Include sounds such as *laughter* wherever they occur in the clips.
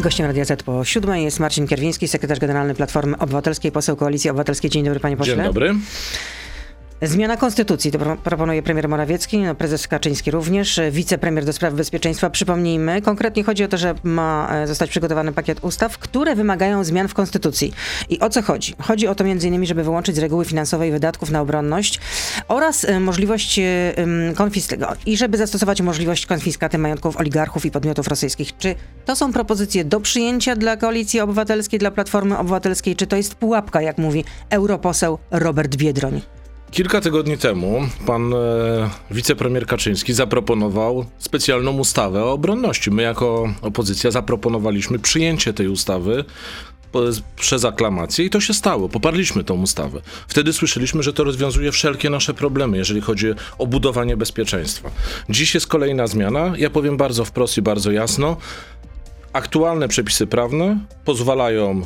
Gościem Radia Z po siódmej jest Marcin Kierwiński, sekretarz generalny Platformy Obywatelskiej, poseł Koalicji Obywatelskiej. Dzień dobry, panie pośle. Dzień dobry. Zmiana konstytucji, to proponuje premier Morawiecki, prezes Kaczyński również, wicepremier do spraw bezpieczeństwa. Przypomnijmy, konkretnie chodzi o to, że ma e, zostać przygotowany pakiet ustaw, które wymagają zmian w konstytucji. I o co chodzi? Chodzi o to m.in., żeby wyłączyć z reguły finansowej wydatków na obronność oraz e, możliwość e, konfiskaty, i żeby zastosować możliwość konfiskaty majątków oligarchów i podmiotów rosyjskich. Czy to są propozycje do przyjęcia dla Koalicji Obywatelskiej, dla Platformy Obywatelskiej, czy to jest pułapka, jak mówi europoseł Robert Biedroń? Kilka tygodni temu pan e, wicepremier Kaczyński zaproponował specjalną ustawę o obronności. My jako opozycja zaproponowaliśmy przyjęcie tej ustawy przez aklamację i to się stało. Poparliśmy tą ustawę. Wtedy słyszeliśmy, że to rozwiązuje wszelkie nasze problemy, jeżeli chodzi o budowanie bezpieczeństwa. Dziś jest kolejna zmiana. Ja powiem bardzo wprost i bardzo jasno. Aktualne przepisy prawne pozwalają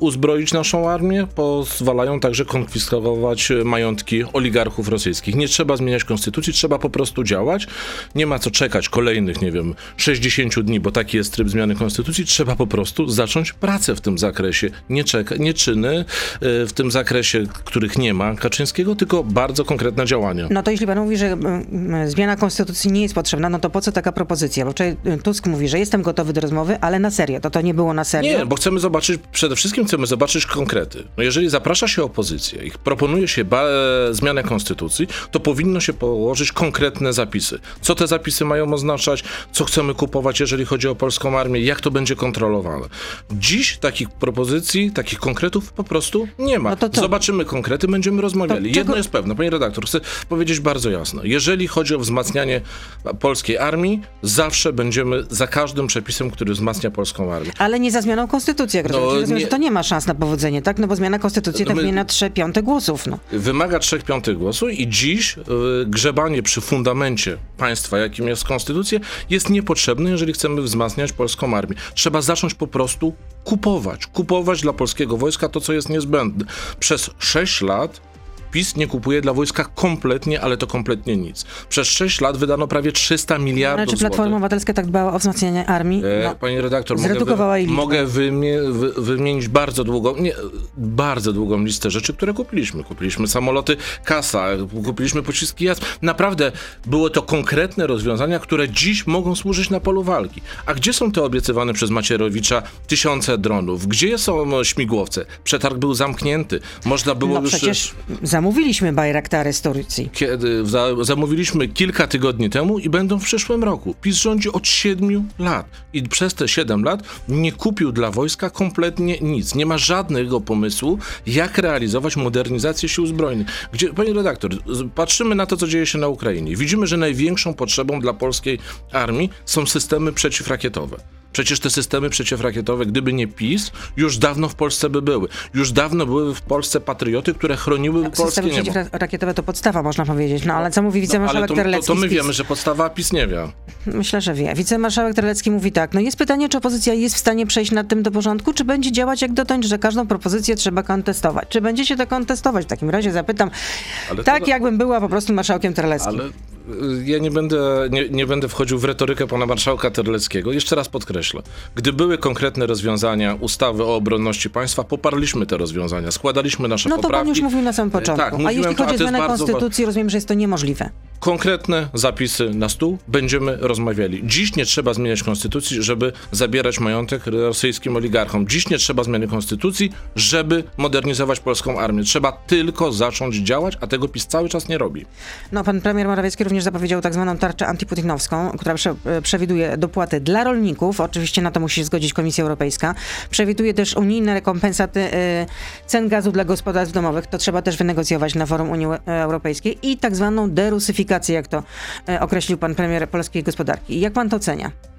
uzbroić naszą armię, pozwalają także konfiskować majątki oligarchów rosyjskich. Nie trzeba zmieniać konstytucji, trzeba po prostu działać. Nie ma co czekać kolejnych, nie wiem, 60 dni, bo taki jest tryb zmiany konstytucji. Trzeba po prostu zacząć pracę w tym zakresie. Nie, czeka, nie czyny e, w tym zakresie, których nie ma Kaczyńskiego, tylko bardzo konkretne działania. No to jeśli pan mówi, że zmiana konstytucji nie jest potrzebna, no to po co taka propozycja? Bo wczoraj Tusk mówi, że jestem gotowy do rozmowy, ale na serio. To to nie było na serio? Nie, bo chcemy zobaczyć przede wszystkim wszystkim chcemy zobaczyć konkrety. No jeżeli zaprasza się opozycję i proponuje się zmianę konstytucji, to powinno się położyć konkretne zapisy. Co te zapisy mają oznaczać, co chcemy kupować, jeżeli chodzi o polską armię, jak to będzie kontrolowane. Dziś takich propozycji, takich konkretów po prostu nie ma. No Zobaczymy konkrety, będziemy rozmawiali. Jedno czego... jest pewne, panie redaktor, chcę powiedzieć bardzo jasno. Jeżeli chodzi o wzmacnianie polskiej armii, zawsze będziemy za każdym przepisem, który wzmacnia polską armię. Ale nie za zmianą konstytucji, jak no, rozumiem, to nie ma szans na powodzenie, tak? No bo zmiana konstytucji to wymaga 3 piąte głosów. No. Wymaga 3 piątych głosów i dziś y, grzebanie przy fundamencie państwa, jakim jest konstytucja, jest niepotrzebne, jeżeli chcemy wzmacniać polską armię. Trzeba zacząć po prostu kupować. Kupować dla polskiego wojska to, co jest niezbędne. Przez 6 lat PiS nie kupuje dla wojska kompletnie, ale to kompletnie nic. Przez 6 lat wydano prawie 300 miliardów Ale czy Platforma Obywatelska tak dbała o wzmocnienie armii? E, no, Pani redaktor, zredukowała mogę, wy, mogę wymie, wy, wymienić bardzo długą, nie, bardzo długą listę rzeczy, które kupiliśmy. Kupiliśmy samoloty Kasa, kupiliśmy pociski JAS. Naprawdę było to konkretne rozwiązania, które dziś mogą służyć na polu walki. A gdzie są te obiecywane przez Macierowicza tysiące dronów? Gdzie są śmigłowce? Przetarg był zamknięty. Można było no już... przecież zamówiliśmy Bajraktary z Turcji. Kiedy za, zamówiliśmy kilka tygodni temu i będą w przyszłym roku. PiS rządzi od siedmiu lat i przez te siedem lat nie kupił dla wojska kompletnie nic. Nie ma żadnego pomysłu, jak realizować modernizację sił zbrojnych. Gdzie, panie redaktor, patrzymy na to, co dzieje się na Ukrainie. Widzimy, że największą potrzebą dla polskiej armii są systemy przeciwrakietowe. Przecież te systemy przeciwrakietowe, gdyby nie PiS, już dawno w Polsce by były. Już dawno były w Polsce patrioty, które chroniły tak, polskie systemy niebo. przeciwrakietowe to podstawa, można powiedzieć. No ale co mówi wicemarszałek no, Terlecki? To, to my wiemy, że podstawa, PiS nie wie. Myślę, że wie. Wicemarszałek Terlecki mówi tak. No jest pytanie, czy opozycja jest w stanie przejść nad tym do porządku, czy będzie działać jak dotąd, że każdą propozycję trzeba kontestować. Czy będzie się to kontestować? W takim razie zapytam, ale tak to... jakbym była po prostu marszałkiem Terleckim. Ale ja nie będę, nie, nie, będę wchodził w retorykę pana marszałka Terleckiego. Jeszcze raz podkreślę. Gdy były konkretne rozwiązania ustawy o obronności państwa, poparliśmy te rozwiązania, składaliśmy nasze no poprawki. No to pan już mówił na samym początku. Tak, a jeśli chodzi o zmianę konstytucji, rozumiem, że jest to niemożliwe konkretne zapisy na stół, będziemy rozmawiali. Dziś nie trzeba zmieniać konstytucji, żeby zabierać majątek rosyjskim oligarchom. Dziś nie trzeba zmiany konstytucji, żeby modernizować polską armię. Trzeba tylko zacząć działać, a tego PiS cały czas nie robi. No, pan premier Morawiecki również zapowiedział tak zwaną tarczę antyputinowską, która prze, e, przewiduje dopłaty dla rolników. Oczywiście na to musi się zgodzić Komisja Europejska. Przewiduje też unijne rekompensaty y, cen gazu dla gospodarstw domowych. To trzeba też wynegocjować na forum Unii Europejskiej. I tak zwaną derusyfikację jak to e, określił pan premier polskiej gospodarki. Jak pan to ocenia?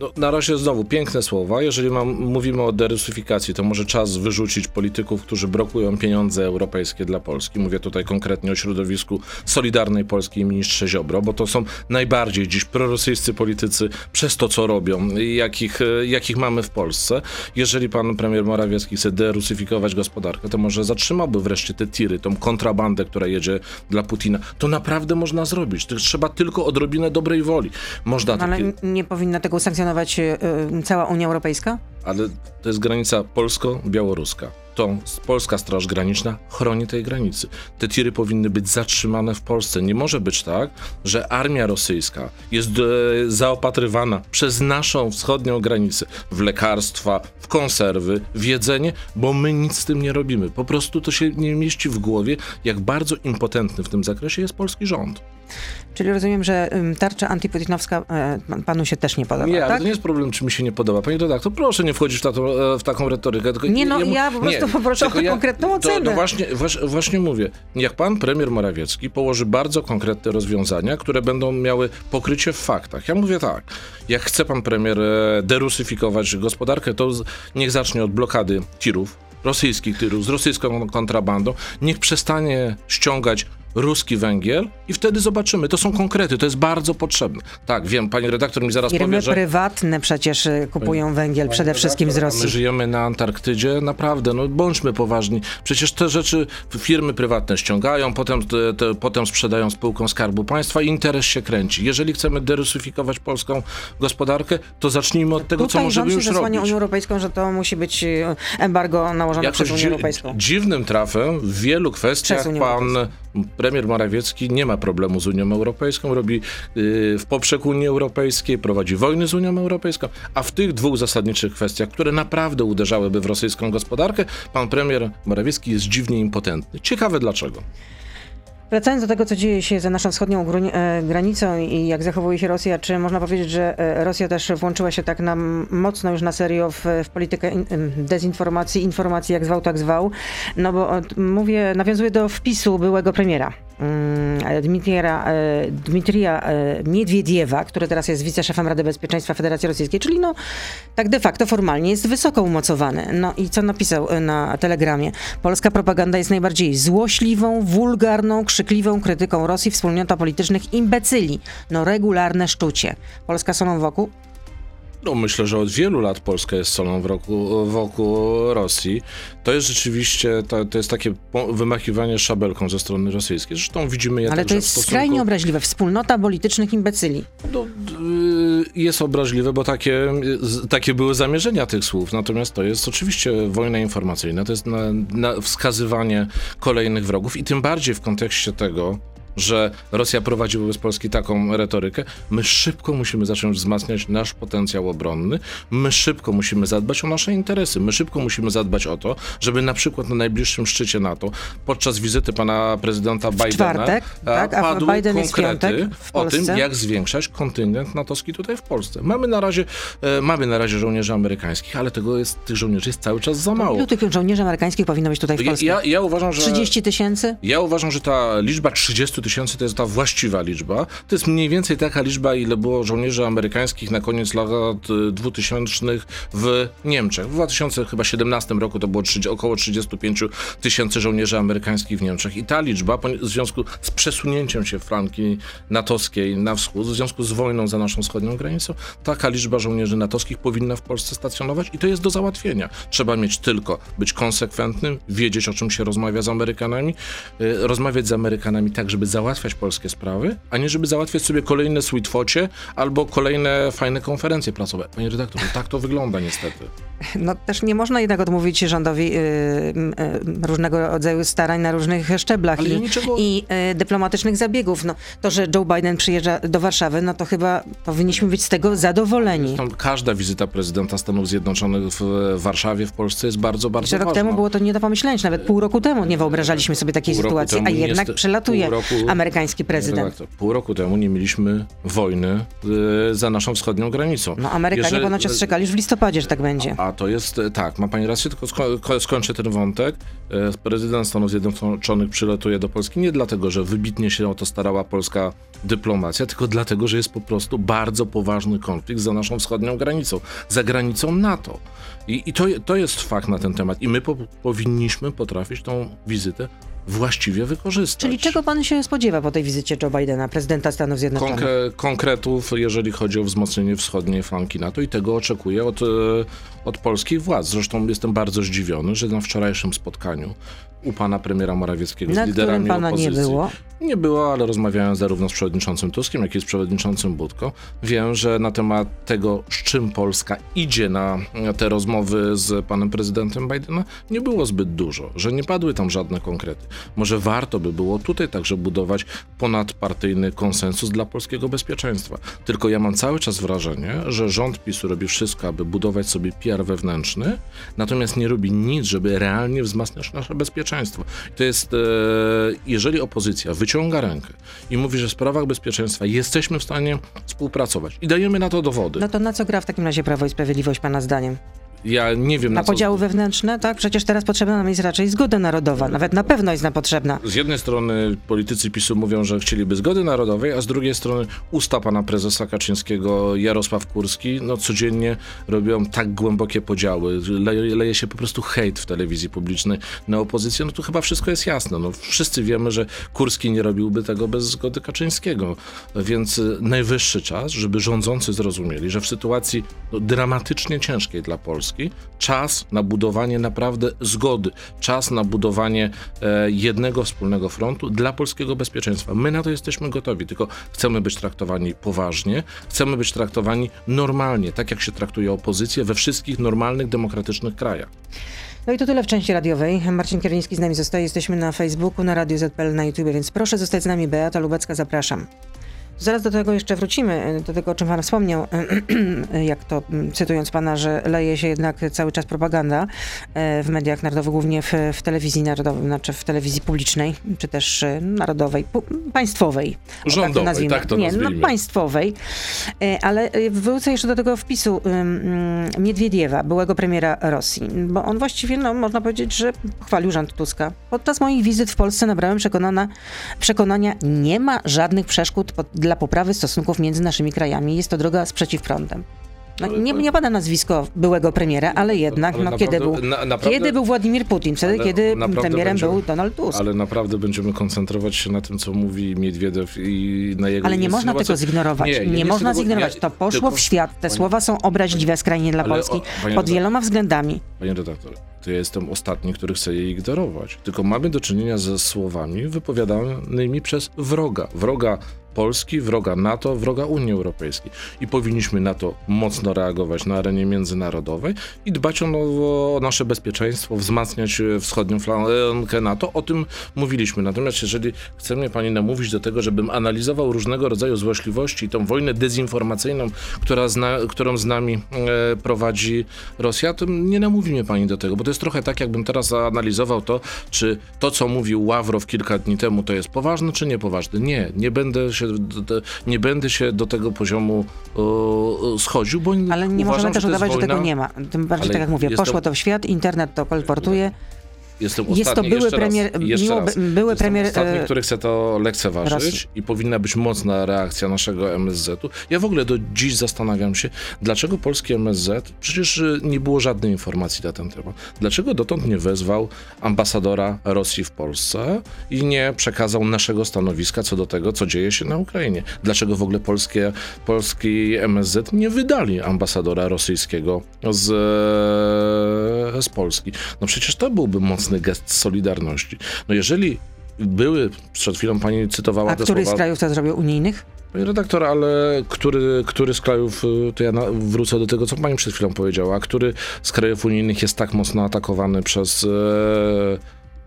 No, na razie znowu piękne słowa. Jeżeli mam, mówimy o derusyfikacji, to może czas wyrzucić polityków, którzy blokują pieniądze europejskie dla Polski. Mówię tutaj konkretnie o środowisku Solidarnej Polski i ministrze Ziobro, bo to są najbardziej dziś prorosyjscy politycy przez to, co robią, jakich, jakich mamy w Polsce. Jeżeli pan premier Morawiecki chce derusyfikować gospodarkę, to może zatrzymałby wreszcie te tiry, tą kontrabandę, która jedzie dla Putina. To naprawdę można zrobić. Trzeba tylko odrobinę dobrej woli. Można no, ale takie... nie powinna tego sankcjonować funkcjonować y, y, cała Unia Europejska? Ale to jest granica polsko-białoruska to Polska Straż Graniczna chroni tej granicy. Te tiry powinny być zatrzymane w Polsce. Nie może być tak, że armia rosyjska jest e, zaopatrywana przez naszą wschodnią granicę w lekarstwa, w konserwy, w jedzenie, bo my nic z tym nie robimy. Po prostu to się nie mieści w głowie, jak bardzo impotentny w tym zakresie jest polski rząd. Czyli rozumiem, że tarcza antyputinowska e, panu się też nie podoba, Nie, tak? ale to nie jest problem, czy mi się nie podoba. Panie redaktor, proszę nie wchodzić w, tato, e, w taką retorykę. Tylko nie, no ja, ja po prostu nie, poproszę o ja, konkretną ocenę. To, to właśnie, właśnie mówię, jak pan premier Morawiecki położy bardzo konkretne rozwiązania, które będą miały pokrycie w faktach. Ja mówię tak, jak chce pan premier e, derusyfikować gospodarkę, to niech zacznie od blokady tirów, rosyjskich tirów, z rosyjską kontrabandą, niech przestanie ściągać ruski węgiel i wtedy zobaczymy. To są konkrety, to jest bardzo potrzebne. Tak, wiem, pani redaktor mi zaraz Firmy powie, że... prywatne przecież y, kupują węgiel przede wszystkim z Rosji. My żyjemy na Antarktydzie, naprawdę, no bądźmy poważni. Przecież te rzeczy firmy prywatne ściągają, potem, te, te, potem sprzedają spółkom Skarbu Państwa i interes się kręci. Jeżeli chcemy derusyfikować polską gospodarkę, to zacznijmy od tego, Tutaj co możemy już robić. Unią Europejską, że to musi być y, embargo nałożone Jakoś przez Unię Europejską. Dziwnym trafem w wielu kwestiach pan premier Morawiecki nie ma problemu z Unią Europejską, robi yy, w poprzek Unii Europejskiej, prowadzi wojny z Unią Europejską, a w tych dwóch zasadniczych kwestiach, które naprawdę uderzałyby w rosyjską gospodarkę, pan premier Morawiecki jest dziwnie impotentny. Ciekawe dlaczego. Wracając do tego, co dzieje się za naszą wschodnią e, granicą i jak zachowuje się Rosja, czy można powiedzieć, że e, Rosja też włączyła się tak mocno już na serio w, w politykę dezinformacji, informacji jak zwał, tak zwał? No bo mówię, nawiązuję do wpisu byłego premiera Mm, Dmitrija, e, Dmitrija e, Miedwiediewa, który teraz jest wiceszefem Rady Bezpieczeństwa Federacji Rosyjskiej, czyli no tak de facto formalnie jest wysoko umocowany. No i co napisał na telegramie? Polska propaganda jest najbardziej złośliwą, wulgarną, krzykliwą krytyką Rosji wspólnota politycznych imbecyli. No regularne szczucie. Polska solą wokół no, myślę, że od wielu lat Polska jest solą wokół, wokół Rosji. To jest rzeczywiście, to, to jest takie wymachiwanie szabelką ze strony rosyjskiej. Zresztą widzimy je Ale to jest stosunku... skrajnie obraźliwe. Wspólnota politycznych imbecyli. No, y, jest obraźliwe, bo takie, takie były zamierzenia tych słów. Natomiast to jest oczywiście wojna informacyjna. To jest na, na wskazywanie kolejnych wrogów i tym bardziej w kontekście tego, że Rosja prowadzi wobec Polski taką retorykę, my szybko musimy zacząć wzmacniać nasz potencjał obronny, my szybko musimy zadbać o nasze interesy, my szybko musimy zadbać o to, żeby na przykład na najbliższym szczycie NATO podczas wizyty pana prezydenta Bidena czwartek, tak, a padły Biden konkrety o tym, jak zwiększać kontyngent natowski tutaj w Polsce. Mamy na razie, e, mamy na razie żołnierzy amerykańskich, ale tego jest, tych żołnierzy jest cały czas za mało. Ilu tych żołnierzy amerykańskich powinno być tutaj w Polsce? Ja, ja uważam, że... 30 tysięcy? Ja uważam, że ta liczba 30 tysięcy to jest ta właściwa liczba. To jest mniej więcej taka liczba, ile było żołnierzy amerykańskich na koniec lat 2000 w Niemczech. W 2017 roku to było około 35 tysięcy żołnierzy amerykańskich w Niemczech. I ta liczba w związku z przesunięciem się flanki natowskiej na wschód, w związku z wojną za naszą wschodnią granicą, taka liczba żołnierzy natowskich powinna w Polsce stacjonować i to jest do załatwienia. Trzeba mieć tylko być konsekwentnym, wiedzieć o czym się rozmawia z Amerykanami, y, rozmawiać z Amerykanami tak, żeby załatwiać polskie sprawy, a nie żeby załatwiać sobie kolejne sweetfocie albo kolejne fajne konferencje prasowe. Panie redaktorze, tak to wygląda niestety. *laughs* No też nie można jednak odmówić rządowi yy, yy, różnego rodzaju starań na różnych szczeblach i, niczego... i yy, dyplomatycznych zabiegów. No, to, że Joe Biden przyjeżdża do Warszawy, no to chyba powinniśmy być z tego zadowoleni. Zresztą każda wizyta prezydenta Stanów Zjednoczonych w Warszawie, w Polsce jest bardzo, bardzo rok ważna. temu było to nie do pomyślenia, nawet pół roku temu nie wyobrażaliśmy sobie takiej pół sytuacji, a jednak przelatuje roku, amerykański prezydent. Pół roku temu nie mieliśmy wojny y, za naszą wschodnią granicą. No Amerykanie Jeżeli, ponoć ostrzekali już w listopadzie, że tak będzie. A, a to jest, e, tak, ma pani rację, tylko sko skończę ten wątek. E, prezydent Stanów Zjednoczonych przylatuje do Polski nie dlatego, że wybitnie się o to starała polska dyplomacja, tylko dlatego, że jest po prostu bardzo poważny konflikt za naszą wschodnią granicą, za granicą NATO. I, i to, to jest fakt na ten temat. I my po powinniśmy potrafić tą wizytę właściwie wykorzystać. Czyli czego pan się spodziewa po tej wizycie Joe Bidena, prezydenta Stanów Zjednoczonych? Konkre- konkretów, jeżeli chodzi o wzmocnienie wschodniej flanki NATO i tego oczekuję od, e, od polskich władz. Zresztą jestem bardzo zdziwiony, że na wczorajszym spotkaniu u pana premiera Morawieckiego Na z liderami pana opozycji. nie było. Nie było, ale rozmawiałem zarówno z przewodniczącym Tuskiem, jak i z przewodniczącym Budką. Wiem, że na temat tego, z czym Polska idzie na te rozmowy z panem prezydentem Bidena, nie było zbyt dużo, że nie padły tam żadne konkrety. Może warto by było tutaj także budować ponadpartyjny konsensus dla polskiego bezpieczeństwa. Tylko ja mam cały czas wrażenie, że rząd PiSu robi wszystko, aby budować sobie PR wewnętrzny, natomiast nie robi nic, żeby realnie wzmacniać nasze bezpieczeństwo. To jest, e, jeżeli opozycja wyciąga rękę i mówi, że w sprawach bezpieczeństwa jesteśmy w stanie współpracować i dajemy na to dowody. No to na co gra w takim razie Prawo i Sprawiedliwość pana zdaniem? Ja nie wiem Na na co... podziały wewnętrzne, tak? Przecież teraz potrzebna nam jest raczej zgoda narodowa. Nawet na pewno jest nam potrzebna. Z jednej strony politycy PiSu mówią, że chcieliby zgody narodowej, a z drugiej strony usta pana prezesa Kaczyńskiego, Jarosław Kurski, no codziennie robią tak głębokie podziały. Leje, leje się po prostu hejt w telewizji publicznej na opozycję. No tu chyba wszystko jest jasne. No, wszyscy wiemy, że Kurski nie robiłby tego bez zgody Kaczyńskiego. Więc y, najwyższy czas, żeby rządzący zrozumieli, że w sytuacji no, dramatycznie ciężkiej dla Polski, czas na budowanie naprawdę zgody, czas na budowanie e, jednego wspólnego frontu dla polskiego bezpieczeństwa. My na to jesteśmy gotowi, tylko chcemy być traktowani poważnie, chcemy być traktowani normalnie, tak jak się traktuje opozycję we wszystkich normalnych, demokratycznych krajach. No i to tyle w części radiowej. Marcin Kierwiński z nami zostaje. Jesteśmy na Facebooku, na Radio ZPL, na YouTube, więc proszę zostać z nami. Beata Lubecka, zapraszam. Zaraz do tego jeszcze wrócimy, do tego, o czym pan wspomniał, *clears throat* jak to mm, cytując pana, że leje się jednak cały czas propaganda e, w mediach narodowych, głównie w, w telewizji narodowej, znaczy w telewizji publicznej, czy też e, narodowej, państwowej. o tak to Rządowej, nazwijmy. tak to Nie, no nazwijmy. państwowej. E, Ale e, wrócę jeszcze do tego wpisu ym, Miedwiediewa, byłego premiera Rosji, bo on właściwie, no, można powiedzieć, że chwalił rząd Tuska. Podczas moich wizyt w Polsce nabrałem przekonania, nie ma żadnych przeszkód pod, dla poprawy stosunków między naszymi krajami. Jest to droga z przeciwprądem. No, nie, nie pada nazwisko byłego premiera, ale jednak, Ale no, naprawdę- kiedy, był, na- naprawdę- kiedy był Władimir Putin? Wtedy, kiedy premierem będziemy- był Donald Tusk. Ale naprawdę będziemy koncentrować się na tym, co mówi Miedwiediew i na jego Ale nie można tego zignorować. Nie, Nie, nie można tego- zignorować. to poszło tylko- w świat. Te Pani- słowa są obraźliwe skrajnie dla o- Polski panie pod wieloma względami. Panie redaktor, to ja jestem ostatni, który chce je ignorować. Tylko mamy do czynienia ze słowami wypowiadanymi przez wroga. Wroga Polski, wroga NATO, wroga Unii Europejskiej. I powinniśmy na to mocno reagować na arenie międzynarodowej i dbać o, o nasze bezpieczeństwo, wzmacniać e, wschodnią flankę NATO. O tym mówiliśmy. Natomiast jeżeli chce mnie pani namówić do tego, żebym analizował różnego rodzaju złośliwości i tą wojnę dezinformacyjną, która zna, którą z nami e, prowadzi Rosja, to nie namówi mnie pani do tego, bo to jest trochę tak, jakbym teraz analizował to, czy to, co mówił Ławrow kilka dni temu, to jest poważne, czy niepoważne. Nie, nie będę się, do, nie będę się do tego poziomu schodził, bo Ale nie uważam, możemy też że udawać, że tego wojna. nie ma. Tym bardziej, tak jak mówię, poszło to w świat, internet to kolportuje. Jestem Jest to ostatni, były jeszcze premier- raz, jeszcze miło- raz. były Jestem premier, ostatni, który chce to lekceważyć Rosji. i powinna być mocna reakcja naszego MSZ-u. Ja w ogóle do dziś zastanawiam się, dlaczego polski MSZ, przecież y, nie było żadnej informacji na ten temat, dlaczego dotąd nie wezwał ambasadora Rosji w Polsce i nie przekazał naszego stanowiska co do tego, co dzieje się na Ukrainie. Dlaczego w ogóle polskie, polski MSZ nie wydali ambasadora rosyjskiego z, z Polski? No przecież to byłby mocny gest solidarności. No jeżeli były, przed chwilą pani cytowała A te który z słowa... krajów to zrobił unijnych? Panie redaktor, ale który, który z krajów, y, to ja wrócę do tego, co pani przed chwilą powiedziała, a który z krajów unijnych jest tak mocno atakowany przez e,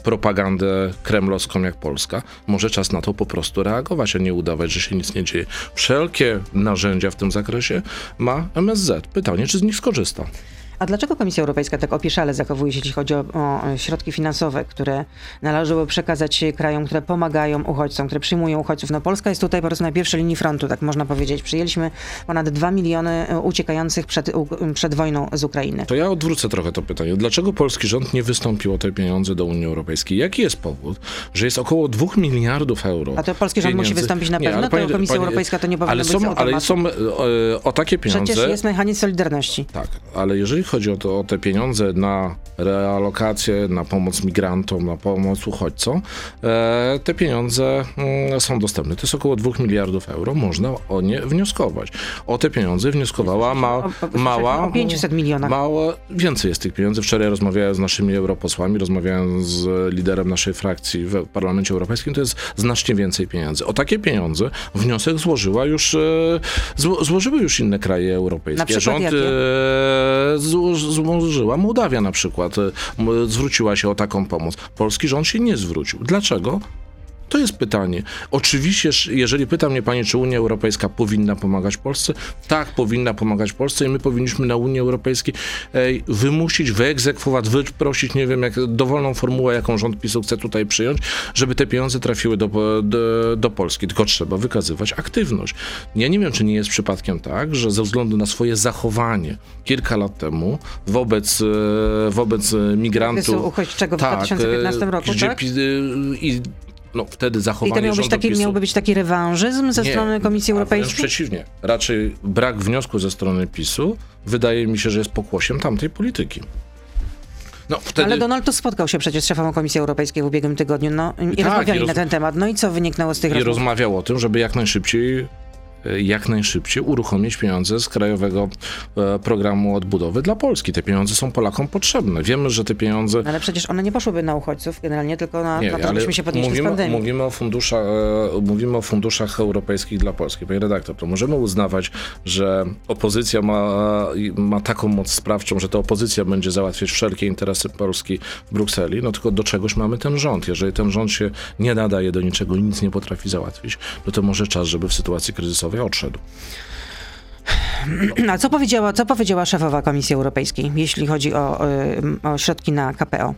propagandę kremlowską jak Polska? Może czas na to po prostu reagować, a nie udawać, że się nic nie dzieje. Wszelkie narzędzia w tym zakresie ma MSZ. Pytanie, czy z nich skorzysta? A dlaczego Komisja Europejska tak opieszale zachowuje się, jeśli chodzi o, o środki finansowe, które należało przekazać krajom, które pomagają uchodźcom, które przyjmują uchodźców? No Polska jest tutaj po prostu na pierwszej linii frontu, tak można powiedzieć. Przyjęliśmy ponad 2 miliony e, uciekających przed, przed wojną z Ukrainy. To ja odwrócę trochę to pytanie. Dlaczego polski rząd nie wystąpił o te pieniądze do Unii Europejskiej? Jaki jest powód, że jest około 2 miliardów euro? A to polski rząd musi wystąpić na Nie, pewno, ale to pani- Komisja pani- Europejska to nie powinno ale być są, Ale są e, o takie pieniądze... Przecież jest mechanizm solidarności. Tak, ale jeżeli chodzi o, to, o te pieniądze na realokację, na pomoc migrantom, na pomoc uchodźcom, e, te pieniądze mm, są dostępne. To jest około 2 miliardów euro, można o nie wnioskować. O te pieniądze wnioskowała ma, mała... O 500 milionach. Mała, więcej jest tych pieniędzy. Wczoraj rozmawiałem z naszymi europosłami, rozmawiałem z liderem naszej frakcji w Parlamencie Europejskim, to jest znacznie więcej pieniędzy. O takie pieniądze wniosek złożyła już, e, zło, złożyły już inne kraje europejskie. Rząd jakie? Zło, złożyła Mołdawia na przykład, e, zwróciła się o taką pomoc. Polski rząd się nie zwrócił. Dlaczego? To jest pytanie. Oczywiście, jeżeli pyta mnie pani, czy Unia Europejska powinna pomagać Polsce, tak, powinna pomagać Polsce i my powinniśmy na Unii Europejskiej ej, wymusić, wyegzekwować, wyprosić, nie wiem, jak dowolną formułę, jaką rząd PiSu chce tutaj przyjąć, żeby te pieniądze trafiły do, do, do Polski. Tylko trzeba wykazywać aktywność. Ja nie wiem, czy nie jest przypadkiem tak, że ze względu na swoje zachowanie kilka lat temu wobec, e, wobec migrantów... Kryzysu uchodźczego w 2015 e, roku, gdzie tak? i no, wtedy I zachowanie to miał być taki, PiSu... miałby być taki rewanżyzm ze Nie, strony Komisji Europejskiej? przeciwnie. Raczej brak wniosku ze strony PiSu wydaje mi się, że jest pokłosiem tamtej polityki. No, wtedy... Ale Donald Tusk spotkał się przecież z szefą Komisji Europejskiej w ubiegłym tygodniu no, i, tak, rozmawiali i roz- na ten temat. No i co wyniknęło z tych I rozmów? rozmawiał o tym, żeby jak najszybciej jak najszybciej uruchomić pieniądze z Krajowego e, Programu Odbudowy dla Polski. Te pieniądze są Polakom potrzebne. Wiemy, że te pieniądze Ale przecież one nie poszłyby na uchodźców generalnie, tylko na, Nie, na to, żebyśmy się podnieśli z mówimy, pandemii. mówimy, o funduszach, e, mówimy o funduszach europejskich dla Polski. Panie redaktor, to możemy uznawać, że opozycja ma, ma taką moc sprawczą, że to opozycja będzie załatwiać wszelkie interesy Polski w Brukseli, no tylko do czegoś mamy ten rząd. Jeżeli ten rząd się nie nadaje do niczego, nic nie potrafi załatwić, no to może czas, żeby w sytuacji kryzysowej odszedł. A co powiedziała, co powiedziała szefowa Komisji Europejskiej, jeśli chodzi o, y, o środki na KPO?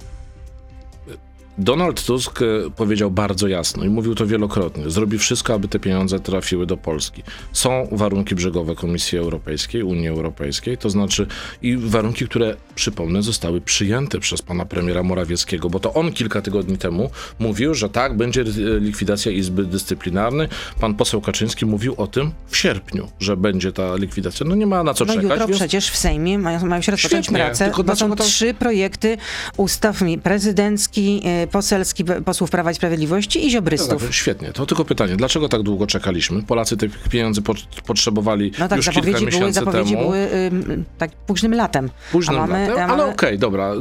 Donald Tusk e, powiedział bardzo jasno i mówił to wielokrotnie. Zrobi wszystko, aby te pieniądze trafiły do Polski. Są warunki brzegowe Komisji Europejskiej, Unii Europejskiej, to znaczy i warunki, które, przypomnę, zostały przyjęte przez pana premiera Morawieckiego, bo to on kilka tygodni temu mówił, że tak, będzie e, likwidacja Izby Dyscyplinarnej. Pan poseł Kaczyński mówił o tym w sierpniu, że będzie ta likwidacja. No nie ma na co No czekać. jutro więc- przecież w Sejmie mają, mają się rozpocząć Świetnie, prace, tylko bo są to- trzy projekty ustaw prezydencki, y, poselski posłów Prawa i Sprawiedliwości i ziobrystów. Tak, świetnie. To tylko pytanie, dlaczego tak długo czekaliśmy? Polacy tych pieniędzy pot- potrzebowali No tak, już kilka były, miesięcy zapowiedzi temu. były y, tak późnym latem. Późnym mamy, latem, ale okej, dobra. Y,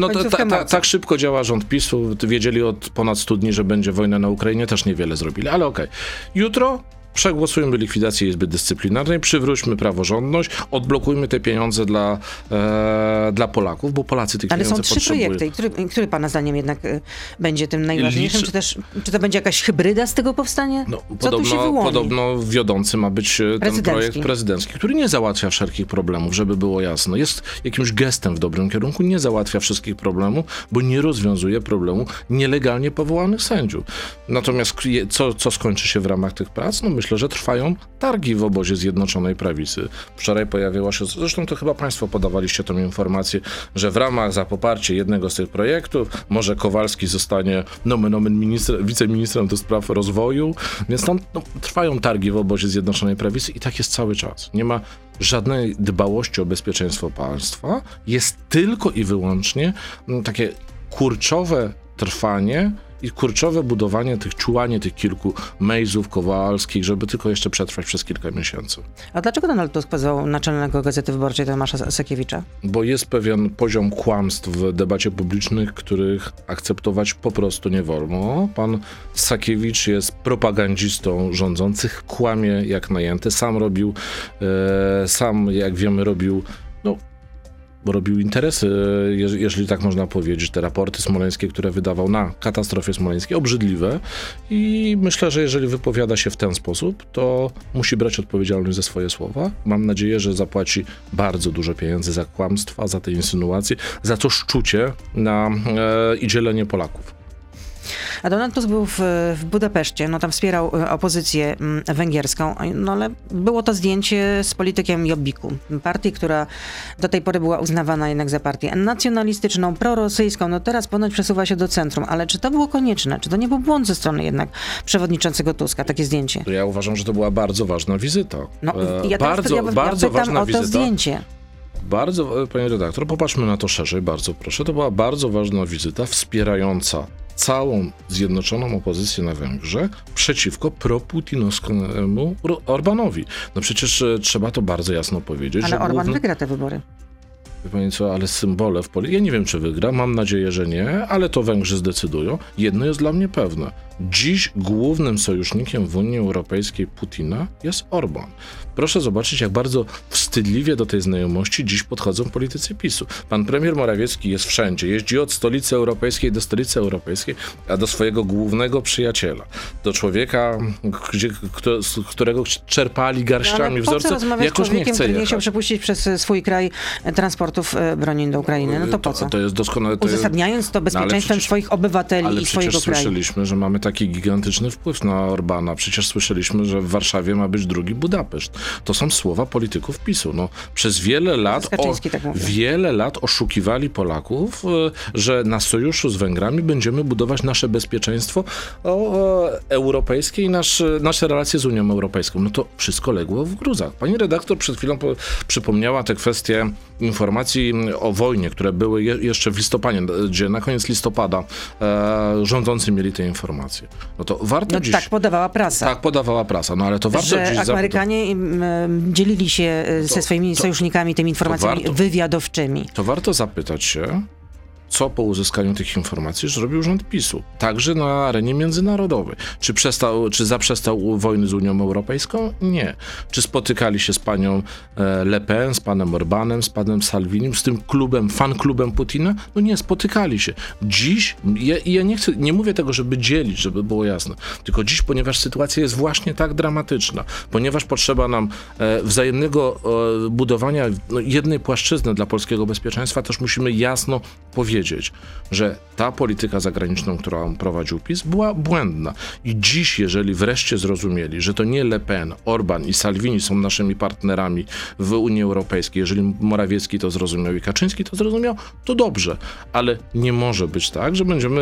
No, ta, ta, tak szybko działa rząd PiSu. Wiedzieli od ponad 100 dni, że będzie wojna na Ukrainie, też niewiele zrobili, ale okej. Jutro przegłosujmy likwidację Izby Dyscyplinarnej, przywróćmy praworządność, odblokujmy te pieniądze dla, e, dla Polaków, bo Polacy tych Ale są pieniędzy trzy potrzebują. projekty. I który, który pana zdaniem jednak y, będzie tym najważniejszym? Liczy- Czy też czy to będzie jakaś hybryda z tego powstanie? No, Co tu się podobno, wyłoni? podobno wiodący ma być e, ten projekt prezydencki, który nie załatwia wszelkich problemów, żeby było jasne. Jest jakimś gestem w dobrym kierunku, nie załatwia wszystkich problemów, bo nie rozwiązuje problemu nielegalnie powołanych sędziów. Natomiast co, co skończy się w ramach tych prac? No myślę, że trwają targi w obozie Zjednoczonej Prawicy. Wczoraj pojawiła się, zresztą to chyba państwo podawaliście tą informację, że w ramach za poparcie jednego z tych projektów może Kowalski zostanie nomen omen minister, wiceministrem do spraw rozwoju, więc tam no, trwają targi w obozie Zjednoczonej Prawicy i tak jest cały czas. Nie ma żadnej dbałości o bezpieczeństwo państwa, jest tylko i wyłącznie mm, takie kurczowe trwanie i kurczowe budowanie tych, czułanie tych kilku mejzów kowalskich, żeby tylko jeszcze przetrwać przez kilka miesięcy. A dlaczego Donald Tusk pozwał naczelnego Gazety Wyborczej Tomasza Sakiewicza? Bo jest pewien poziom kłamstw w debacie publicznej, których akceptować po prostu nie wolno. Pan Sakiewicz jest propagandzistą rządzących, kłamie jak najęty. Sam robił, e, sam jak wiemy robił, no bo robił interesy, je- jeżeli tak można powiedzieć, te raporty smoleńskie, które wydawał na katastrofie smoleńskiej, obrzydliwe i myślę, że jeżeli wypowiada się w ten sposób, to musi brać odpowiedzialność za swoje słowa. Mam nadzieję, że zapłaci bardzo dużo pieniędzy za kłamstwa, za te insynuacje, za to szczucie na, e, i dzielenie Polaków. A Donald Tusk był w, w Budapeszcie, no tam wspierał e, opozycję mm, węgierską, no ale było to zdjęcie z politykiem Jobbiku, partii, która do tej pory była uznawana jednak za partię nacjonalistyczną, prorosyjską, no teraz ponoć przesuwa się do centrum, ale czy to było konieczne? Czy to nie był błąd ze strony jednak przewodniczącego Tuska, takie zdjęcie? Ja uważam, że to była bardzo ważna wizyta. No, E, ja bardzo, ja, ja bardzo ważna o to wizyta. zdjęcie. bardzo, e, panie redaktor, popatrzmy na to szerzej, bardzo proszę. To była bardzo ważna wizyta wspierająca całą zjednoczoną opozycję na Węgrzech przeciwko proputinowskiemu Orbanowi. No przecież e, trzeba to bardzo jasno powiedzieć. Ale Orban główny... wygra te wybory. Wie pani co, ale symbole w polityce. Ja nie wiem, czy wygra, mam nadzieję, że nie, ale to Węgrzy zdecydują. Jedno jest dla mnie pewne. Dziś głównym sojusznikiem w Unii Europejskiej Putina jest Orban. Proszę zobaczyć, jak bardzo wstydliwie do tej znajomości dziś podchodzą politycy PiSu. Pan premier Morawiecki jest wszędzie. Jeździ od stolicy europejskiej do stolicy europejskiej, a do swojego głównego przyjaciela. Do człowieka, gdzie, kto, z którego czerpali garściami No, Ale z Jakoś nie chce jechać. chciał przepuścić przez swój kraj transportów e, broni do Ukrainy? No to po co? To jest doskonale. To Uzasadniając to bezpieczeństwem przecież- swoich obywateli ale i swojego przecież kraju. słyszeliśmy, że mamy taki gigantyczny wpływ na Orbana. Przecież słyszeliśmy, że w Warszawie ma być drugi Budapeszt. To są słowa polityków PiSu. No, przez wiele lat, Kaczyński tak wiele lat oszukiwali Polaków, e, że na sojuszu z Węgrami będziemy budować nasze bezpieczeństwo o, o, europejskie i nasz, nasze relacje z Unią Europejską. No to wszystko legło w gruzach. Pani redaktor przed chwilą po, przypomniała te kwestie informacji o wojnie, które były je, jeszcze w listopadzie, gdzie na koniec listopada e, rządzący mieli te informacje. No to warto No dziś... tak podawała prasa. tak podawała prasa, no ale to warto że dziś... Amerykanie dzielili się e, ze swoimi sojusznikami tymi informacjami warto. wywiadowczymi. to warto zapytać się, co po uzyskaniu tych informacji zrobił rząd PiSu, także na arenie międzynarodowej. Czy, przestał, czy zaprzestał wojny z Unią Europejską? Nie. Czy spotykali się z panią e, Le Pen, z panem Orbanem, z panem Salvinim, z tym klubem, fan klubem Putina? No nie, spotykali się. Dziś, ja, ja nie chcę, nie mówię tego, żeby dzielić, żeby było jasne, tylko dziś, ponieważ sytuacja jest właśnie tak dramatyczna, ponieważ potrzeba nam e, wzajemnego e, budowania no, jednej płaszczyzny dla polskiego bezpieczeństwa, też musimy jasno powiedzieć, że ta polityka zagraniczną, którą prowadził PiS, była błędna. I dziś, jeżeli wreszcie zrozumieli, że to nie Le Pen, Orban i Salvini są naszymi partnerami w Unii Europejskiej, jeżeli Morawiecki to zrozumiał i Kaczyński to zrozumiał, to dobrze. Ale nie może być tak, że będziemy,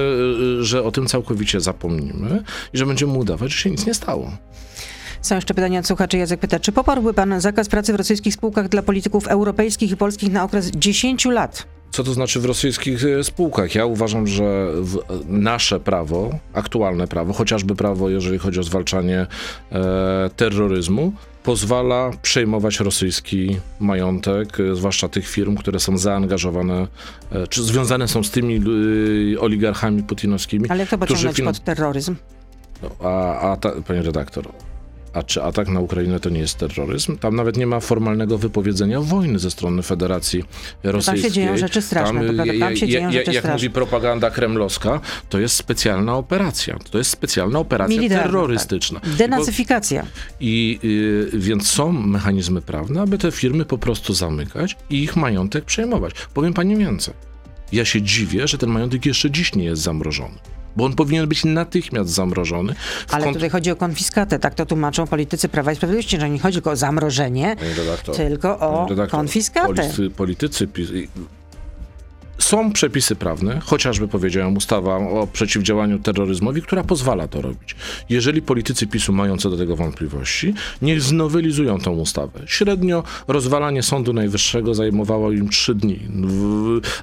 y, że o tym całkowicie zapomnimy i że będziemy udawać, że się nic nie stało. Są jeszcze pytania od słuchaczy. Jacek pyta, czy poparłby pan zakaz pracy w rosyjskich spółkach dla polityków europejskich i polskich na okres 10 lat? Co to znaczy w rosyjskich e, spółkach? Ja uważam, że w, nasze prawo, aktualne prawo, chociażby prawo, jeżeli chodzi o zwalczanie e, terroryzmu, pozwala przejmować rosyjski majątek, e, zwłaszcza tych firm, które są zaangażowane, e, czy związane są z tymi e, oligarchami putinowskimi. Ale jak to którzy pociągnąć finan- pod terroryzm? a, a ta, panie redaktor, a czy atak na Ukrainę to nie jest terroryzm? Tam nawet nie ma formalnego wypowiedzenia wojny ze strony Federacji Rosyjskiej. dzieją rzeczy straszne, prawda, tam się dzieją rzeczy Jak straszne. mówi propaganda kremlowska, to jest specjalna operacja. To jest specjalna operacja Militarna, terrorystyczna. Tak. Denazyfikacja. I y, więc są mechanizmy prawne, aby te firmy po prostu zamykać i ich majątek przejmować. Powiem pani więcej. Ja się dziwię, że ten majątek jeszcze dziś nie jest zamrożony. Bo on powinien być natychmiast zamrożony. Ale kont- tutaj chodzi o konfiskatę. Tak to tłumaczą politycy Prawa i Sprawiedliwości, że nie chodzi tylko o zamrożenie, redaktor, tylko o redaktor, konfiskatę. Politycy, politycy są przepisy prawne, chociażby powiedziałem ustawa o przeciwdziałaniu terroryzmowi, która pozwala to robić. Jeżeli politycy PiSu mają co do tego wątpliwości, niech znowelizują tą ustawę. Średnio rozwalanie Sądu Najwyższego zajmowało im trzy dni.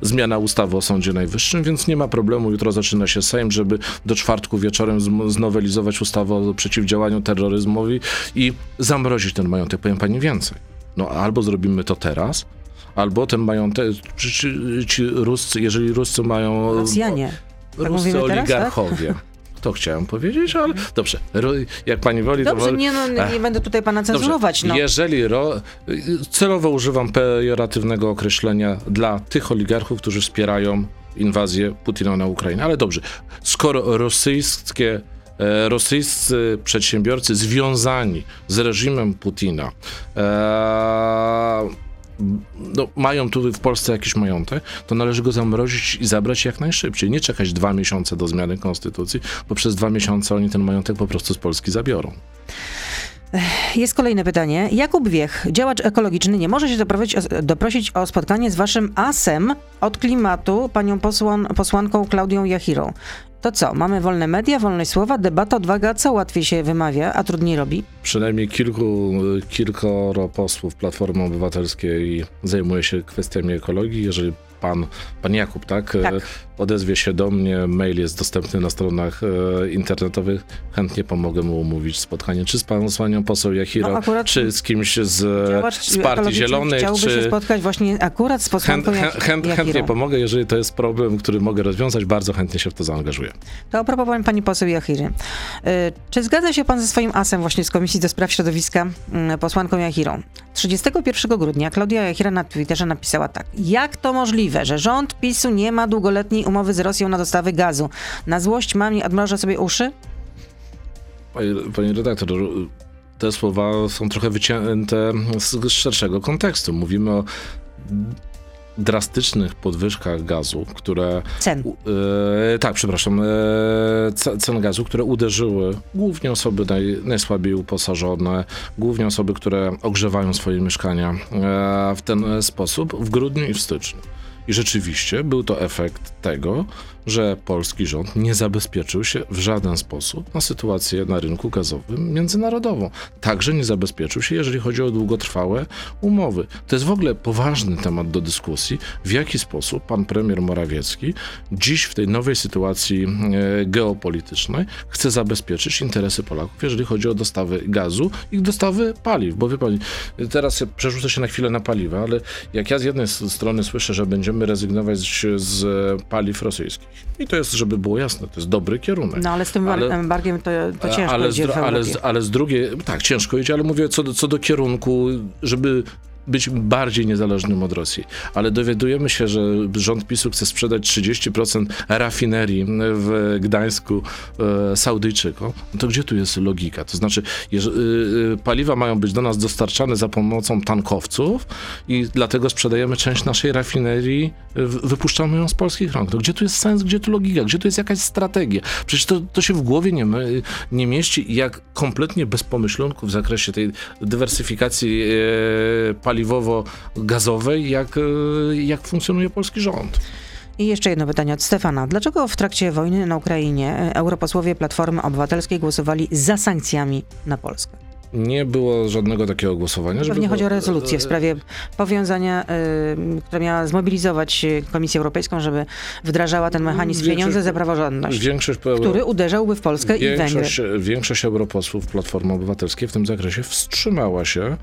Zmiana ustawy o Sądzie Najwyższym, więc nie ma problemu. Jutro zaczyna się Sejm, żeby do czwartku wieczorem znowelizować ustawę o przeciwdziałaniu terroryzmowi i zamrozić ten majątek. Powiem pani więcej. No albo zrobimy to teraz, albo ten majątek, ci, ci, ci Ruscy, jeżeli Ruscy mają... Rosjanie. Tak Ruscy teraz, oligarchowie. To chciałem powiedzieć, ale dobrze. Jak pani woli, to Dobrze, woli. nie, no, nie będę tutaj pana cenzurować. No. Jeżeli ro, celowo używam pejoratywnego określenia dla tych oligarchów, którzy wspierają inwazję Putina na Ukrainę, ale dobrze, skoro rosyjskie e, rosyjscy przedsiębiorcy związani z reżimem Putina e, no, mają tu w Polsce jakiś majątek, to należy go zamrozić i zabrać jak najszybciej. Nie czekać dwa miesiące do zmiany konstytucji, bo przez dwa miesiące oni ten majątek po prostu z Polski zabiorą. jest kolejne pytanie. Jakub Wiech, działacz ekologiczny, nie może się doprosić o, doprosić o spotkanie z waszym asem od klimatu, panią posłan, posłanką Klaudią Jachirą. To co, mamy wolne media, wolność słowa, debata, odwaga, co łatwiej się wymawia, a trudniej robi? Przynajmniej kilku, kilkoro posłów Platformy Obywatelskiej zajmuje się kwestiami ekologii. Jeżeli pan, pan Jakub, tak? Tak. Odezwie się do mnie, mail jest dostępny na stronach e, internetowych. Chętnie pomogę mu umówić spotkanie, czy z paną panią poseł Jachiro, No, czy z kimś z, Działacz z Partii Zielonych, chciałby się czy... spotkać właśnie akurat z posłanką chę, chętnie pomogę, jeżeli to jest problem, który mogę rozwiązać, bardzo chętnie się w to zaangażuję. To a propos pani- poseł Jachiry. Y, Czy zgadza się pan ze swoim asem właśnie z Komisji do Spraw Środowiska, mm, posłanką Jachirą? 31 grudnia Klaudia Jachira na Twitterze napisała tak. Jak to możliwe, że rząd PiSu nie ma długoletniej umowy z Rosją na dostawy gazu? Na złość mamie odmrożę sobie uszy? Panie, panie redaktor, te słowa są trochę wycięte z szerszego kontekstu. Mówimy o drastycznych podwyżkach gazu, które. Cen. E, tak, przepraszam. E, ce- cen gazu, które uderzyły głównie osoby naj, najsłabiej uposażone, głównie osoby, które ogrzewają swoje mieszkania e, w ten sposób w grudniu i w styczniu. I rzeczywiście był to efekt tego, że polski rząd nie zabezpieczył się w żaden sposób na sytuację na rynku gazowym międzynarodową. Także nie zabezpieczył się, jeżeli chodzi o długotrwałe umowy. To jest w ogóle poważny temat do dyskusji, w jaki sposób pan premier Morawiecki dziś w tej nowej sytuacji e, geopolitycznej chce zabezpieczyć interesy Polaków, jeżeli chodzi o dostawy gazu i dostawy paliw. Bo wie pani, teraz ja przerzucę się na chwilę na paliwa, ale jak ja z jednej strony słyszę, że będziemy rezygnować z, paliw rosyjskich, i to jest, żeby było jasne, to jest dobry kierunek. No ale z tym Ale- embargiem to, to ciężko ale, idzie z, ale, z, ale z drugiej, tak, ciężko idzie, ale mówię co do, co do kierunku, żeby być bardziej niezależnym od Rosji. Ale dowiadujemy się, że rząd PiSu chce sprzedać 30% rafinerii w Gdańsku e, Saudyjczykom. No to gdzie tu jest logika? To znaczy, jeż- y, y, paliwa mają być do nas dostarczane za pomocą tankowców i dlatego sprzedajemy część naszej rafinerii, w- wypuszczamy ją z polskich rąk. No gdzie tu jest sens, gdzie tu logika, gdzie tu jest jakaś strategia? Przecież to, to się w głowie nie, nie mieści jak kompletnie bez pomyślunku w zakresie tej dywersyfikacji e, paliwowo-gazowej, jak, e, jak funkcjonuje polski rząd. I jeszcze jedno pytanie od Stefana. Dlaczego w trakcie wojny na Ukrainie e, europosłowie Platformy Obywatelskiej głosowali za sankcjami na Polskę? Nie było żadnego takiego głosowania. Pewnie chodzi o rezolucję w sprawie powiązania, y, która miała zmobilizować Komisję Europejską, żeby wdrażała ten mechanizm Większość- pieniądze za praworządność, Większość, który uderzałby w Polskę i Węgry. większość, europosłów Platformy Obywatelskiej w tym zakresie wstrzymała się, e,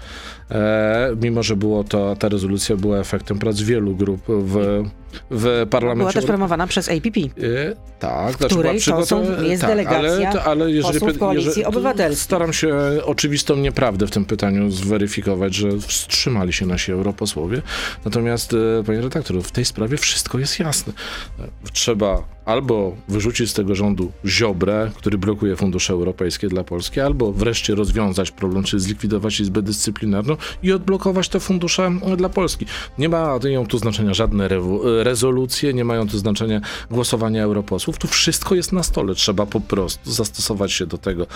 mimo że było to, ta rezolucja była efektem prac wielu grup w, w parlamencie. Była też promowana przez APP. E, tak, której to są- jest tak, delegacja ale, ale jeżeli, posłów Koalicji jeżeli, Obywatelskiej. Staram się oczywistą nieprawdę w tym pytaniu zweryfikować, że wstrzymali się nasi europosłowie. Natomiast, e, panie redaktor, w tej sprawie wszystko jest jasne. E, Trzeba albo wyrzucić z tego rządu Ziobrę, który blokuje fundusze europejskie dla Polski, albo wreszcie rozwiązać problem, czyli zlikwidować Izbę Dyscyplinarną i odblokować te fundusze e, dla Polski. Nie mają tu znaczenia żadne e, rezolucje, nie mają tu znaczenia głosowania europosłów. Tu wszystko jest na stole. Trzeba po prostu zastosować się do tego,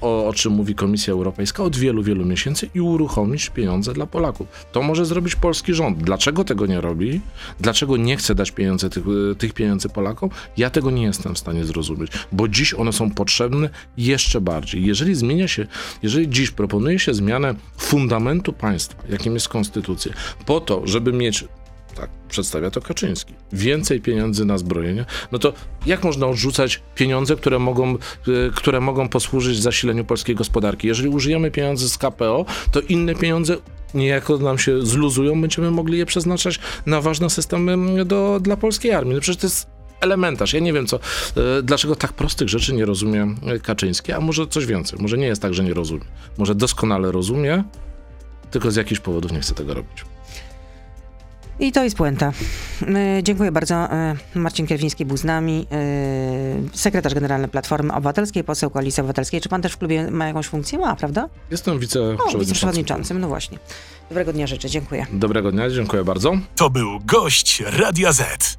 o, o czym mówi Komisja Europejska od wielu, wielu miesięcy i uruchomić pieniądze dla Polaków. To może zrobić polski rząd. Dlaczego tego nie robi? Dlaczego nie chce dać pieniędzy, tych, e, tych pieniędzy Polakom? Ja tego nie jestem w stanie zrozumieć, bo dziś one są potrzebne jeszcze bardziej. Jeżeli zmienia się, jeżeli dziś proponuje się zmianę fundamentu państwa, jakim jest konstytucja, po to, żeby mieć tak przedstawia to Kaczyński. Więcej pieniędzy na zbrojenie. No to jak można odrzucać pieniądze, które mogą, e, które mogą posłużyć zasileniu polskiej gospodarki? Jeżeli użyjemy pieniędzy z KPO, to inne pieniądze niejako nam się zluzują, będziemy mogli je przeznaczać na ważne systemy mm, do, dla polskiej armii. No przecież to jest elementarz. Ja nie wiem, co, e, dlaczego tak prostych rzeczy nie rozumie e, Kaczyński, a może coś więcej. Może nie jest tak, że nie rozumie. Może doskonale rozumie, tylko z jakichś powodów nie chce tego robić. I to jest puenta. Y, Dziękuję bardzo. Y, Marcin Kierwiński był z nami, sekretarz generalny Platformy Obywatelskiej, poseł Koalicji Obywatelskiej. Czy pan też w klubie ma jakąś funkcję? Ma, prawda? Jestem O, wiceprzewodniczącym. wiceprzewodniczącym, no właśnie. Dobrego dnia życzę, dziękuję. Dobrego dnia, dziękuję bardzo. To był gość Radia Z.